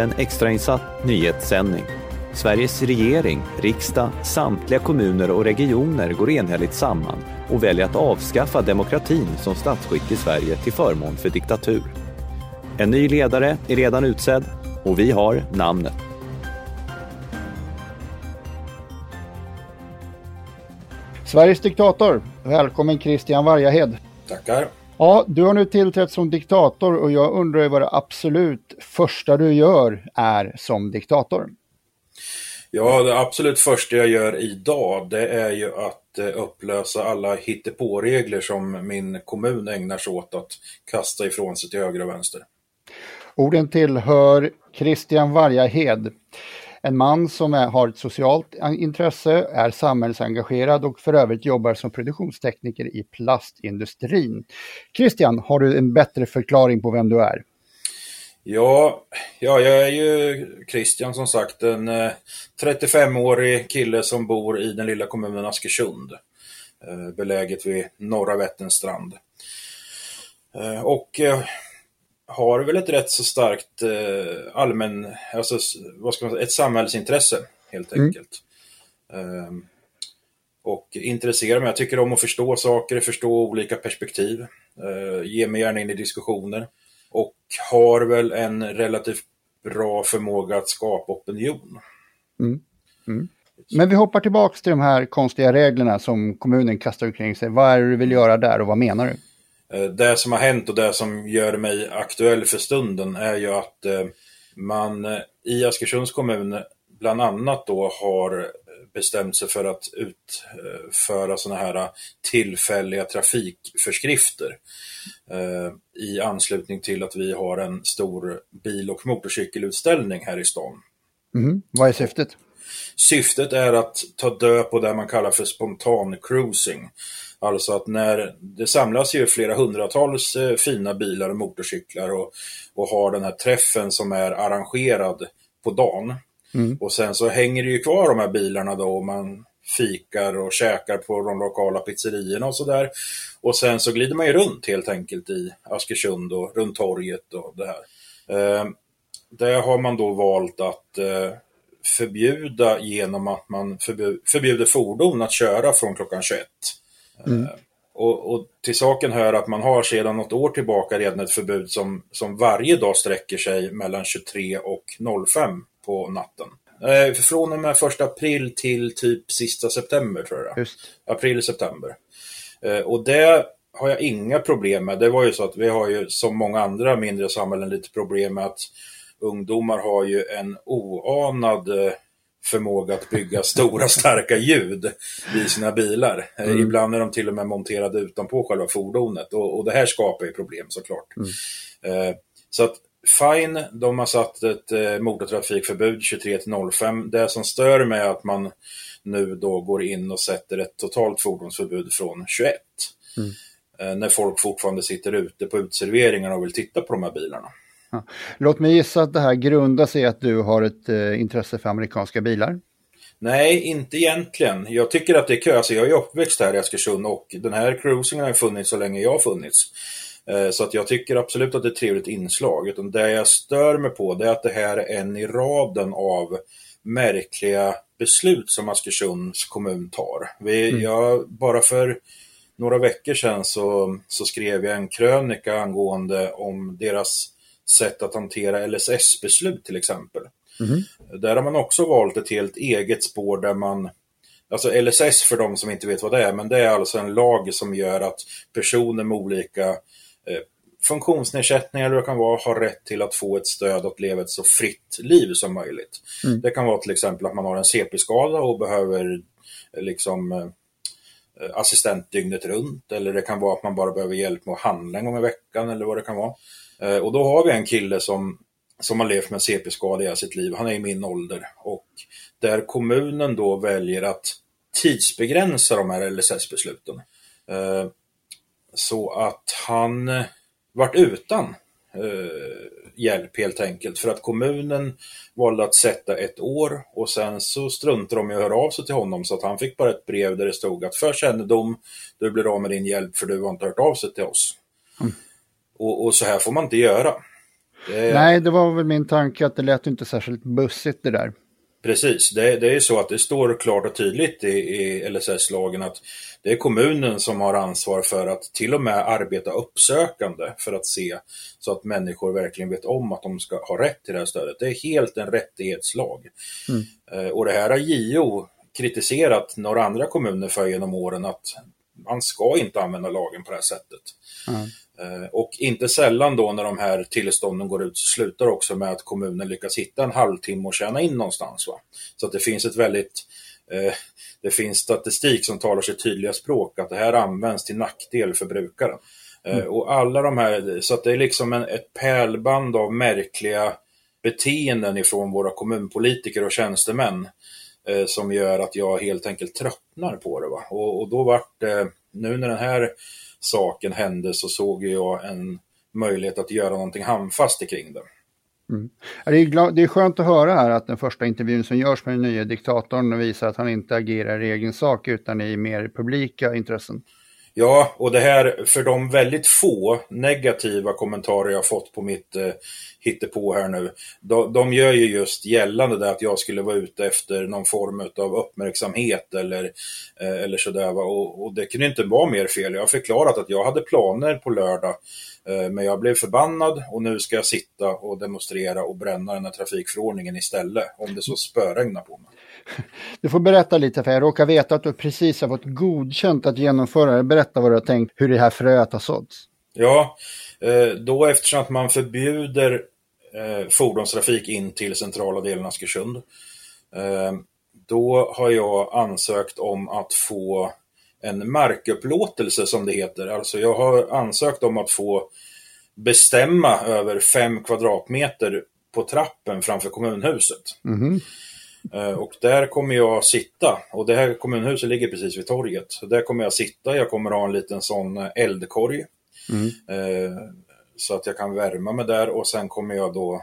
En extrainsatt nyhetssändning. Sveriges regering, riksdag, samtliga kommuner och regioner går enhälligt samman och väljer att avskaffa demokratin som statsskick i Sverige till förmån för diktatur. En ny ledare är redan utsedd och vi har namnet. Sveriges diktator. Välkommen Christian Vargahed. Tackar. Ja, du har nu tillträtt som diktator och jag undrar vad det absolut första du gör är som diktator. Ja, det absolut första jag gör idag det är ju att eh, upplösa alla hittepåregler som min kommun ägnar sig åt att kasta ifrån sig till höger och vänster. Orden tillhör Christian Vargahed. En man som är, har ett socialt intresse, är samhällsengagerad och för övrigt jobbar som produktionstekniker i plastindustrin. Christian, har du en bättre förklaring på vem du är? Ja, ja jag är ju Christian som sagt, en eh, 35-årig kille som bor i den lilla kommunen Askersund. Eh, beläget vid norra Vätterns strand. Eh, och eh, har väl ett rätt så starkt eh, allmän, alltså vad ska man säga, ett samhällsintresse helt mm. enkelt. Mm. och intresserar mig, jag tycker om att förstå saker, förstå olika perspektiv. Uh, ge mig gärna in i diskussioner. Och har väl en relativt bra förmåga att skapa opinion. Mm. Mm. Men vi hoppar tillbaka till de här konstiga reglerna som kommunen kastar omkring sig. Vad är det du vill göra där och vad menar du? Eh, det som har hänt och det som gör mig aktuell för stunden är ju att eh, man eh, i Askersunds kommun bland annat då har bestämt sig för att utföra sådana här tillfälliga trafikförskrifter i anslutning till att vi har en stor bil och motorcykelutställning här i stan. Mm. Vad är syftet? Syftet är att ta död på det man kallar för spontan cruising. Alltså att när det samlas ju flera hundratals eh, fina bilar och motorcyklar och, och har den här träffen som är arrangerad på dagen. Mm. Och sen så hänger det ju kvar de här bilarna då och man fikar och käkar på de lokala pizzerierna och sådär. Och sen så glider man ju runt helt enkelt i Askersund och runt torget och det här. Eh, där har man då valt att eh, förbjuda genom att man förbjuder fordon att köra från klockan 21. Mm. Och, och, till saken hör att man har sedan något år tillbaka redan ett förbud som, som varje dag sträcker sig mellan 23 och 05 på natten. Eh, från och med första april till typ sista september tror jag. Just. April, september. Eh, och det har jag inga problem med. Det var ju så att vi har ju som många andra mindre samhällen lite problem med att ungdomar har ju en oanad eh, förmåga att bygga stora starka ljud i sina bilar. Eh, mm. Ibland är de till och med monterade utanpå själva fordonet och, och det här skapar ju problem såklart. Mm. Eh, så att fine, de har satt ett eh, motortrafikförbud 23 till 05. Det som stör mig är att man nu då går in och sätter ett totalt fordonsförbud från 21. Mm. Eh, när folk fortfarande sitter ute på utserveringarna och vill titta på de här bilarna. Låt mig gissa att det här grundar sig i att du har ett eh, intresse för amerikanska bilar. Nej, inte egentligen. Jag tycker att det är kul. Alltså, jag är uppväxt här i Askersund och den här cruisingen har funnits så länge jag har funnits. Eh, så att jag tycker absolut att det är ett trevligt inslag. Utan det jag stör mig på det är att det här är en i raden av märkliga beslut som Askersunds kommun tar. Vi, mm. jag, bara för några veckor sedan så, så skrev jag en krönika angående om deras sätt att hantera LSS-beslut till exempel. Mm. Där har man också valt ett helt eget spår där man Alltså LSS för de som inte vet vad det är, men det är alltså en lag som gör att personer med olika eh, funktionsnedsättningar det kan vara har rätt till att få ett stöd att leva ett så fritt liv som möjligt. Mm. Det kan vara till exempel att man har en CP-skada och behöver eh, liksom eh, assistent dygnet runt eller det kan vara att man bara behöver hjälp med att handla en gång i veckan eller vad det kan vara. Eh, och då har vi en kille som, som har levt med CP-skada i hela sitt liv. Han är i min ålder. Och där kommunen då väljer att tidsbegränsa de här LSS-besluten. Eh, så att han eh, vart utan hjälp helt enkelt. För att kommunen valde att sätta ett år och sen så struntade de i att höra av sig till honom så att han fick bara ett brev där det stod att för kännedom, du blir av med din hjälp för du har inte hört av sig till oss. Mm. Och, och, så här får man inte göra. Det... Nej, det var väl min tanke att det lät inte särskilt bussigt det där. Precis, det, det är så att det står klart och tydligt i, i LSS-lagen att det är kommunen som har ansvar för att till och med arbeta uppsökande för att se så att människor verkligen vet om att de ska ha rätt till det här stödet. Det är helt en rättighetslag. Mm. Eh, och det här har JO kritiserat några andra kommuner för genom åren att man ska inte använda lagen på det här sättet. Mm. Och inte sällan då när de här tillstånden går ut så slutar också med att kommunen lyckas hitta en halvtimme och tjäna in någonstans. Va? Så att det finns ett väldigt eh, det finns statistik som talar sitt tydliga språk att det här används till nackdel för brukaren. Eh, mm. och alla de här, så att det är liksom en, ett pärlband av märkliga beteenden ifrån våra kommunpolitiker och tjänstemän eh, som gör att jag helt enkelt tröttnar på det. Va? Och, och då vart det, nu när den här saken hände så såg jag en möjlighet att göra någonting handfast kring det. Mm. Det, är det är skönt att höra här att den första intervjun som görs med den nya diktatorn visar att han inte agerar i egen sak utan i mer publika intressen. Ja, och det här för de väldigt få negativa kommentarer jag fått på mitt eh, hittepå här nu. De, de gör ju just gällande det att jag skulle vara ute efter någon form av uppmärksamhet eller, eh, eller sådär. Och, och det kunde inte vara mer fel. Jag har förklarat att jag hade planer på lördag eh, men jag blev förbannad och nu ska jag sitta och demonstrera och bränna den här trafikförordningen istället om det så spöregnar på mig. Du får berätta lite, för jag råkar veta att du precis har fått godkänt att genomföra det. Berätta vad du har tänkt, hur det här fröet har såtts. Ja, eh, då eftersom att man förbjuder eh, fordonstrafik in till centrala delen av Askersund, eh, då har jag ansökt om att få en markupplåtelse som det heter. Alltså jag har ansökt om att få bestämma över fem kvadratmeter på trappen framför kommunhuset. Mm. Eh, och där kommer jag sitta, och det här kommunhuset ligger precis vid torget. Så där kommer jag sitta, jag kommer ha en liten sån eh, eldkorg. Mm. Eh, så att jag kan värma mig där och sen kommer jag då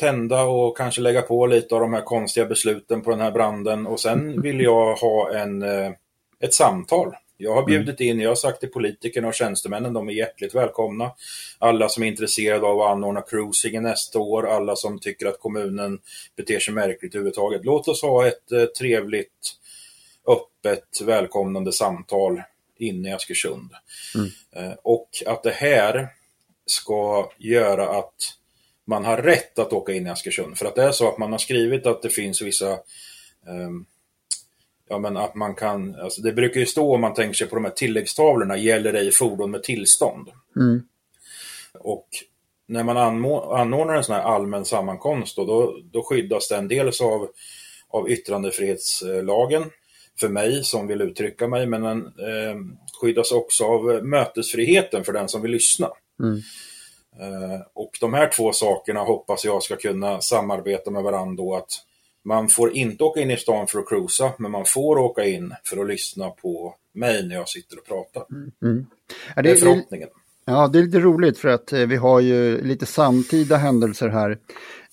tända och kanske lägga på lite av de här konstiga besluten på den här branden. Och sen vill jag ha en, ett samtal jag har mm. bjudit in, jag har sagt till politikerna och tjänstemännen, de är hjärtligt välkomna. Alla som är intresserade av att anordna cruisingen nästa år, alla som tycker att kommunen beter sig märkligt överhuvudtaget. Låt oss ha ett eh, trevligt, öppet, välkomnande samtal inne i Askersund. Mm. Eh, och att det här ska göra att man har rätt att åka in i Askersund. För att det är så att man har skrivit att det finns vissa um, ja, men att man kan, alltså det brukar ju stå om man tänker sig på de här tilläggstavlorna, gäller ej fordon med tillstånd. Mm. Och när man anordnar en sån här allmän sammankomst då, då, då skyddas den dels av, av yttrandefrihetslagen för mig som vill uttrycka mig, men den eh, skyddas också av mötesfriheten för den som vill lyssna. Mm. Eh, och de här två sakerna hoppas jag ska kunna samarbeta med varandra då att man får inte åka in i stan för att cruisa, men man får åka in för att lyssna på mig när jag sitter och pratar. Mm. mm. Ja, det, är förhoppningen. Ja, det är lite roligt för att eh, vi har ju lite samtida händelser här.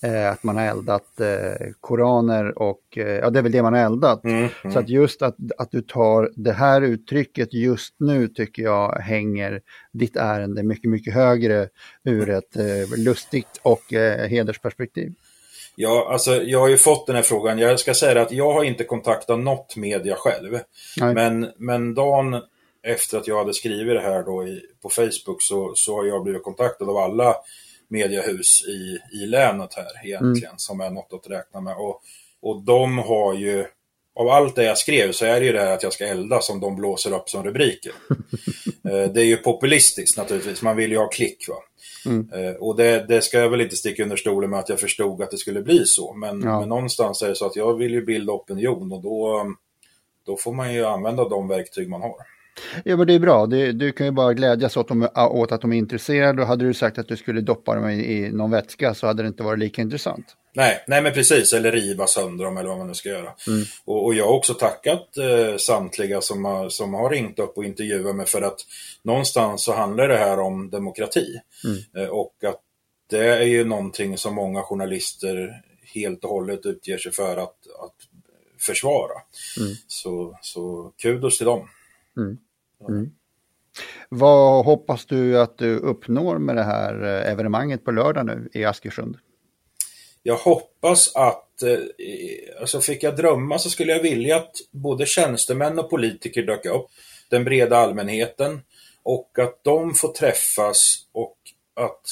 Eh, att man har eldat eh, koraner och eh, ja, det är väl det man har eldat. Mm, mm. Så att just att, att du tar det här uttrycket just nu tycker jag hänger ditt ärende mycket, mycket högre ur ett eh, lustigt och eh, hedersperspektiv. Ja, alltså jag har ju fått den här frågan. Jag ska säga att jag har inte kontaktat något media själv. Men, men dagen efter att jag hade skrivit det här då i, på Facebook så, så har jag blivit kontaktad av alla mediehus i, i länet här egentligen mm. som är något att räkna med. Och, och de har ju, av allt det jag skrev så är det ju det här att jag ska elda som de blåser upp som rubriker. Eh, det är ju populistiskt naturligtvis, man vill ju ha klick. Va? Mm. Eh, och det, det, ska jag väl inte sticka under stolen med att jag förstod att det skulle bli så. Men, ja. men någonstans är det så att jag vill ju bilda opinion och då, då får man ju använda de verktyg man har. Ja men det är bra, det, du kan ju bara glädjas åt, de, åt att de är intresserade och hade du sagt att du skulle doppa dem i, i någon vätska så hade det inte varit lika intressant. Nej, nej men precis, eller riva sönder dem eller vad man nu ska göra. Mm. Och, och, jag har också tackat eh, samtliga som har, som har ringt upp och intervjuat mig för att någonstans så handlar det här om demokrati. Mm. Eh, och att det är ju någonting som många journalister helt och hållet utger sig för att, att försvara. Mm. Så, så kudos till dem. Mm. Mm. Vad hoppas du att du uppnår med det här eh, evenemanget på lördag nu i Askersund? Jag hoppas att, eh, alltså fick jag drömma så skulle jag vilja att både tjänstemän och politiker dök upp, den breda allmänheten, och att de får träffas och att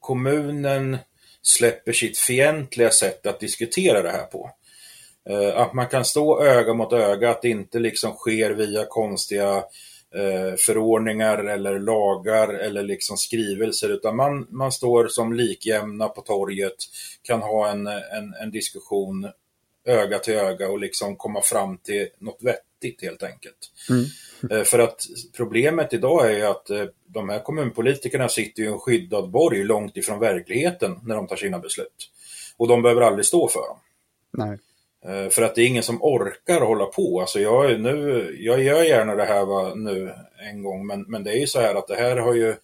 kommunen släpper sitt fientliga sätt att diskutera det här på. Eh, att man kan stå öga mot öga, att det inte liksom sker via konstiga förordningar eller lagar eller liksom skrivelser, utan man, man står som likjämna på torget, kan ha en, en, en diskussion öga till öga och liksom komma fram till något vettigt helt enkelt. Mm. Eh, för att problemet idag är att de här kommunpolitikerna sitter i en skyddad borg långt ifrån verkligheten när de tar sina beslut. Och de behöver aldrig stå för dem. Nej. Eh, för att det är ingen som orkar hålla på. Alltså jag, nu, jag gör gärna det här va, nu en gång, men, men det är ju så här att det här har ju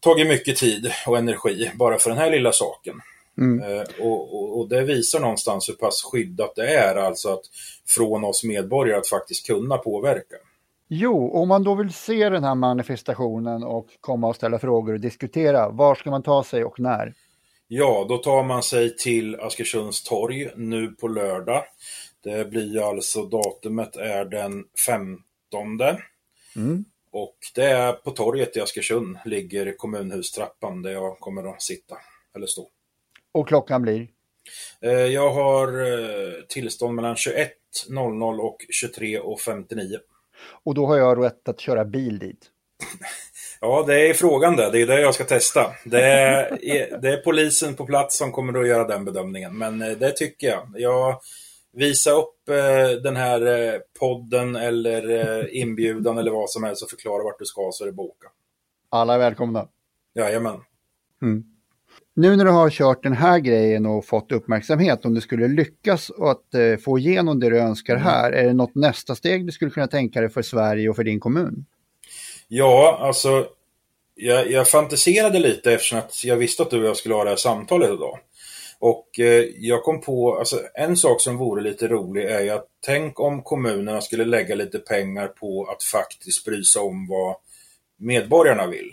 tagit mycket tid och energi bara för den här lilla saken. Mm. Eh, och, och, och, det visar någonstans hur pass skyddat det är, alltså att från oss medborgare att faktiskt kunna påverka. Jo, om man då vill se den här manifestationen och komma och ställa frågor och diskutera, var ska man ta sig och när? Ja, då tar man sig till Askersunds torg nu på lördag. Det blir alltså, datumet är den 15. Mm. Och det är på torget i Askersund, ligger kommunhustrappan där jag kommer att sitta, eller stå. Och klockan blir? Eh, jag har eh, tillstånd mellan 21.00 och 23.59. Och då har jag rätt att köra bil dit? Ja, det är frågan det. Det är det jag ska testa. Det är, det är polisen på plats som kommer att göra den bedömningen. Men eh, det tycker jag. Jag visar upp eh, den här eh, podden eller inbjudan eller vad som helst och förklara vart du ska så är det boka. Alla är välkomna. Jajamän. Mm. Nu när du har kört den här grejen och fått uppmärksamhet, om du skulle lyckas att få igenom det du önskar mm. här, är det något nästa steg du skulle kunna tänka dig för Sverige och för din kommun? Ja, alltså jag, jag fantiserade lite eftersom att jag visste att du och jag skulle ha det här samtalet idag. Och eh, jag kom på, alltså en sak som vore lite rolig är ju att tänk om kommunerna skulle lägga lite pengar på att faktiskt bry sig om vad medborgarna vill.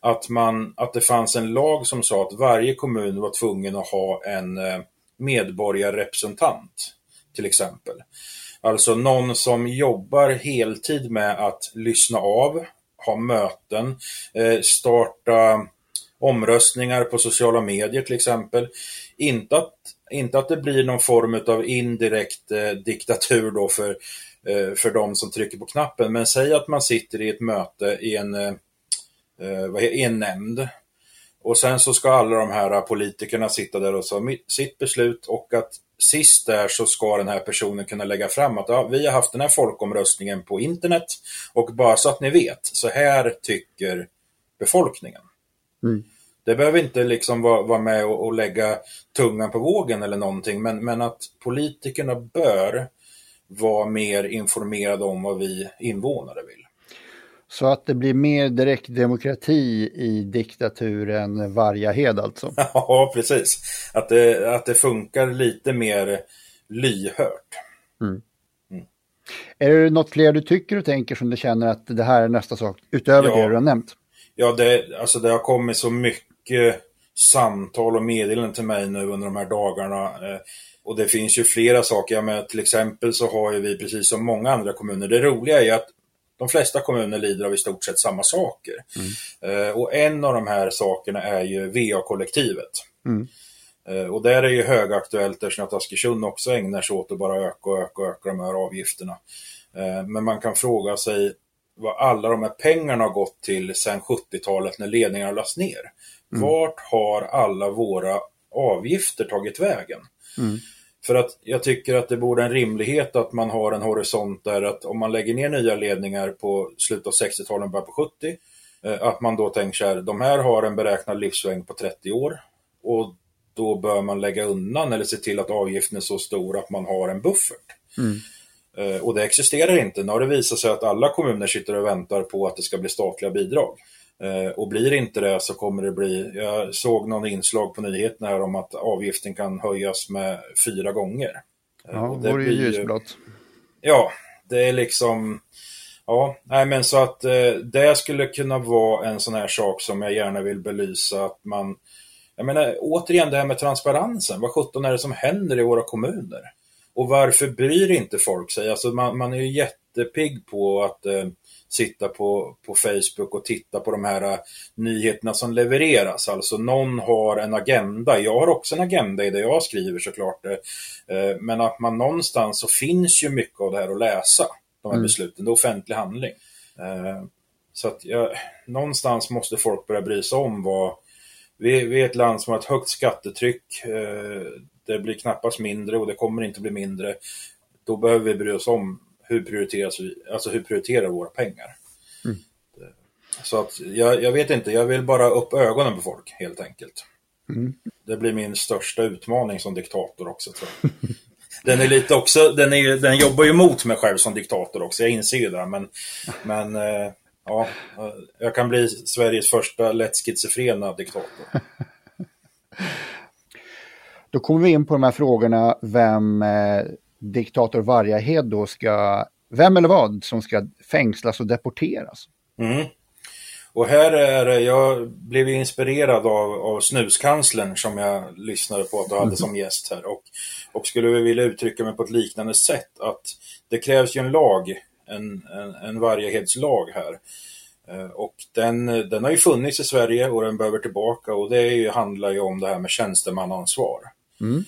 Att, man, att det fanns en lag som sa att varje kommun var tvungen att ha en eh, medborgarrepresentant, till exempel. Alltså någon som jobbar heltid med att lyssna av, ha möten, eh, starta omröstningar på sociala medier till exempel. Inte att, inte att det blir någon form av indirekt eh, diktatur då för, eh, för de som trycker på knappen, men säg att man sitter i ett möte i en, eh, eh vad heter, i en nämnd och sen så ska alla de här politikerna sitta där och ta sitt beslut och att sist där så ska den här personen kunna lägga fram att ja, vi har haft den här folkomröstningen på internet och bara så att ni vet, så här tycker befolkningen. Mm. Det behöver inte liksom vara, vara med och, och, lägga tungan på vågen eller någonting, men, men att politikerna bör vara mer informerade om vad vi invånare vill. Så att det blir mer direkt demokrati i diktaturen Vargahed alltså? Ja, precis. Att det, att det funkar lite mer lyhört. Mm. Mm. Är det något fler du tycker och tänker som du känner att det här är nästa sak, utöver ja. det du har nämnt? Ja, det, alltså det har kommit så mycket samtal och meddelanden till mig nu under de här dagarna. Eh, och det finns ju flera saker. Ja, men till exempel så har ju vi precis som många andra kommuner. Det roliga är att de flesta kommuner lider av i stort sett samma saker. Mm. Eh, och en av de här sakerna är ju VA-kollektivet. Mm. Eh, och där är ju högaktuellt eftersom att Askersund också ägnar sig åt att bara öka och öka och öka de här avgifterna. Eh, men man kan fråga sig vad alla de här pengarna har gått till sedan 70-talet när ledningarna lades ner. Mm. Vart har alla våra avgifter tagit vägen? Mm. För att jag tycker att det borde en rimlighet att man har en horisont där att om man lägger ner nya ledningar på slutet av 60-talet, början på 70, eh, att man då tänker så här, de här har en beräknad livslängd på 30 år och då bör man lägga undan eller se till att avgiften är så stor att man har en buffert. Mm. Eh, och det existerar inte. Nu har det visat sig att alla kommuner sitter och väntar på att det ska bli statliga bidrag. Eh, och blir inte det så kommer det bli, jag såg någon inslag på nyheterna här om att avgiften kan höjas med fyra gånger. Eh, ja, det vore ju ljusblått. Ja, det är liksom, Ja, nej men så att eh, det skulle kunna vara en sån här sak som jag gärna vill belysa att man jag menar återigen det här med transparensen. Vad sjutton är det som händer i våra kommuner? Och varför bryr inte folk sig? Alltså man, man är ju jättepigg på att eh, sitta på, på Facebook och titta på de här uh, nyheterna som levereras. Alltså någon har en agenda. Jag har också en agenda i det jag skriver såklart. Uh, men att man någonstans så finns ju mycket av det här att läsa. De här mm. besluten. Det är offentlig handling. Uh, så att jag, någonstans måste folk börja bry sig om vad... Vi, vi är ett land som har ett högt skattetryck. Det blir knappast mindre och det kommer inte bli mindre. Då behöver vi bry oss om hur, prioriteras vi, alltså hur prioriterar våra pengar? Mm. Så att jag, jag, vet inte, jag vill bara upp ögonen på folk helt enkelt. Mm. Det blir min största utmaning som diktator också. Tror jag. Den är lite också, den, är, den jobbar ju emot mig själv som diktator också, jag inser ju det. Men, men eh, ja, jag kan bli Sveriges första lätt schizofrena diktator. Då kommer vi in på de här frågorna, vem eh, diktator Vargahed då ska, vem eller vad som ska fängslas och deporteras. Mm. Och här är jag blev inspirerad av, av snuskanslern som jag lyssnade på att du hade som gäst här och, och skulle vilja uttrycka mig på ett liknande sätt att det krävs ju en lag, en, en, en Vargahedslag här. Eh, och den, den har ju funnits i Sverige och den behöver tillbaka och det ju, handlar ju om det här med tjänstemannaansvar. Mm.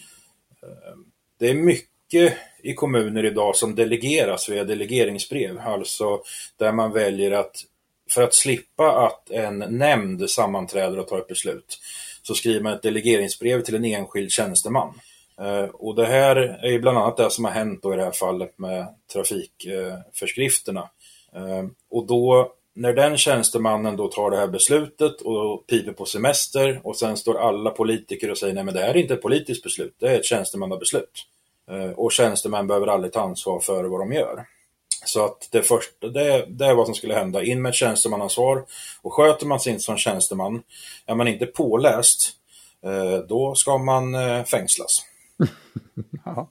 Eh, det är mycket mycket i kommuner idag som delegeras via delegeringsbrev. Alltså där man väljer att, för att slippa att en nämnd sammanträder och tar ett beslut, så skriver man ett delegeringsbrev till en enskild tjänsteman. Eh, och det här är ju bland annat det som har hänt då i det här fallet med trafikförskrifterna. Eh, och då när den tjänstemannen då tar det här beslutet och piper på semester och sen står alla politiker och säger nej men det här är inte ett politiskt beslut, det är ett tjänstemannabeslut. Eh, och tjänstemän behöver aldrig ta ansvar för vad de gör. Så att det, första, det, det är vad som skulle hända. In med ett tjänstemannaansvar. Och sköter man sig inte som tjänsteman, är man inte påläst, eh, då ska man eh, fängslas. ja.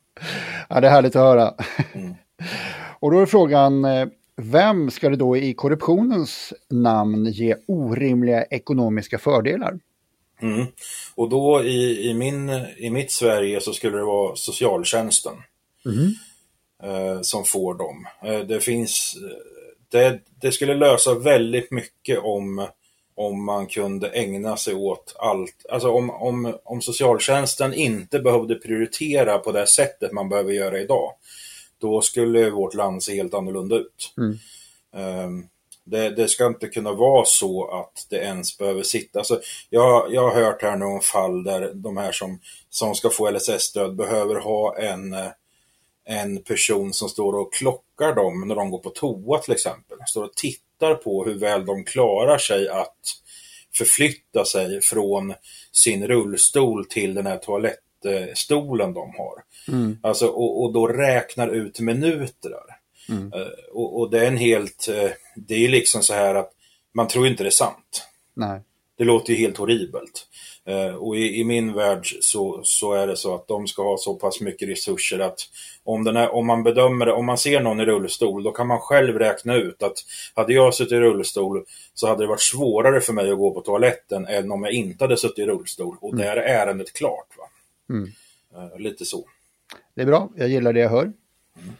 det är härligt att höra. Mm. Och då är frågan, vem ska det då i korruptionens namn ge orimliga ekonomiska fördelar? Mm. Och då i, i, min, i mitt Sverige så skulle det vara socialtjänsten mm. eh, som får dem. Eh, det finns, det, det, skulle lösa väldigt mycket om, om man kunde ägna sig åt allt. Alltså om, om, om socialtjänsten inte behövde prioritera på det sättet man behöver göra idag. Då skulle vårt land se helt annorlunda ut. Mm. Um, det, det, ska inte kunna vara så att det ens behöver sitta. Alltså, jag, jag har hört här någon fall där de här som, som ska få LSS-stöd behöver ha en, en person som står och klockar dem när de går på toa till exempel. Står och tittar på hur väl de klarar sig att förflytta sig från sin rullstol till den här toalettstolen de har. Mm. Alltså, och, och då räknar ut minuter. Mm. Uh, och, och, det är en helt, uh, det är liksom så här att man tror inte det är sant. Nej. Det låter ju helt horribelt. Uh, och i, i, min värld så, så är det så att de ska ha så pass mycket resurser att om, den är, om man bedömer det, om man ser någon i rullstol, då kan man själv räkna ut att hade jag suttit i rullstol så hade det varit svårare för mig att gå på toaletten än om jag inte hade suttit i rullstol. Och mm. där är ärendet klart. Va? Mm. lite så. Det är bra, jag gillar det jag hör. Mm.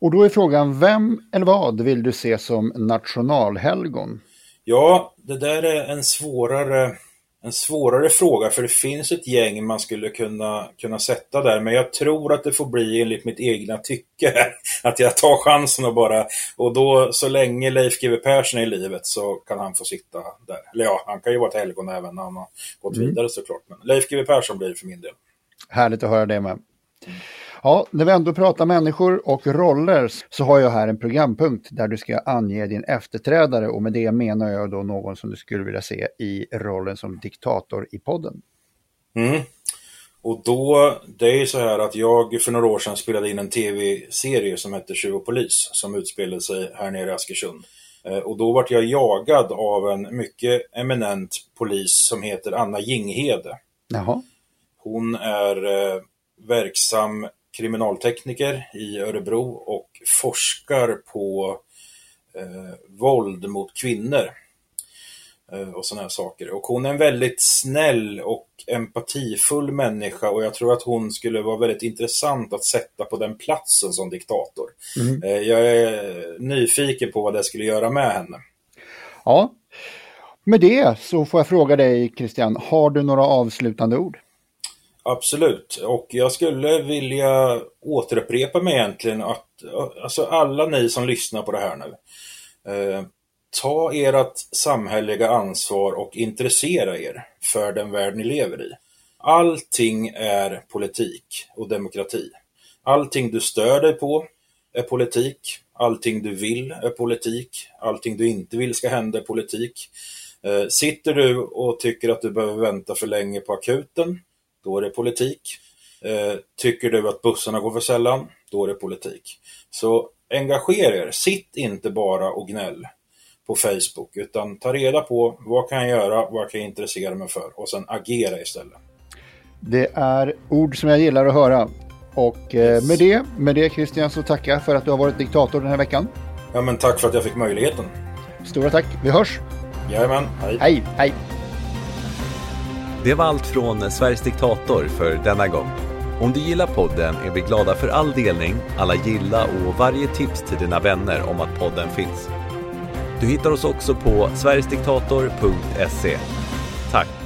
Och då är frågan, vem eller vad vill du se som nationalhelgon? Ja, det där är en svårare, en svårare fråga för det finns ett gäng man skulle kunna, kunna sätta där. Men jag tror att det får bli enligt mitt egna tycke. Att jag tar chansen och bara... Och då så länge Leif GW Persson är i livet så kan han få sitta där. Eller ja, han kan ju vara ett helgon även när han har gått mm. vidare såklart. Men Leif GW Persson blir för min del. Härligt att höra det med. Ja, när vi ändå pratar människor och roller så har jag här en programpunkt där du ska ange din efterträdare och med det menar jag då någon som du skulle vilja se i rollen som diktator i podden. Mm. Och då, det är ju så här att jag för några år sedan spelade in en tv-serie som hette Tjuv och polis som utspelade sig här nere i Askersund. Eh, och då vart jag jagad av en mycket eminent polis som heter Anna Jinghede. Jaha. Hon är eh, verksam kriminaltekniker i Örebro och forskar på eh, våld mot kvinnor eh, och sådana här saker. Och hon är en väldigt snäll och empatifull människa och jag tror att hon skulle vara väldigt intressant att sätta på den platsen som diktator. Mm. Eh, jag är nyfiken på vad det skulle göra med henne. Ja, med det så får jag fråga dig Christian, har du några avslutande ord? Absolut, och jag skulle vilja återupprepa mig egentligen att alltså alla ni som lyssnar på det här nu, eh, ta ert samhälleliga ansvar och intressera er för den värld ni lever i. Allting är politik och demokrati. Allting du stör dig på är politik. Allting du vill är politik. Allting du inte vill ska hända är politik. Eh, sitter du och tycker att du behöver vänta för länge på akuten, då är det politik. Eh, tycker du att bussarna går för sällan, då är det politik. Så engagera er, sitt inte bara och gnäll på Facebook, utan ta reda på vad kan jag göra, vad kan jag intressera mig för och sen agera istället. Det är ord som jag gillar att höra. Och eh, yes. med, det, med det Christian så tackar jag för att du har varit diktator den här veckan. Ja men tack för att jag fick möjligheten. Stora tack, vi hörs! Jajamän, hej. Hej, hej. Det var allt från Sveriges diktator för denna gång. Om du gillar podden är vi glada för all delning, alla gilla och varje tips till dina vänner om att podden finns. Du hittar oss också på sverigesdiktator.se. Tack!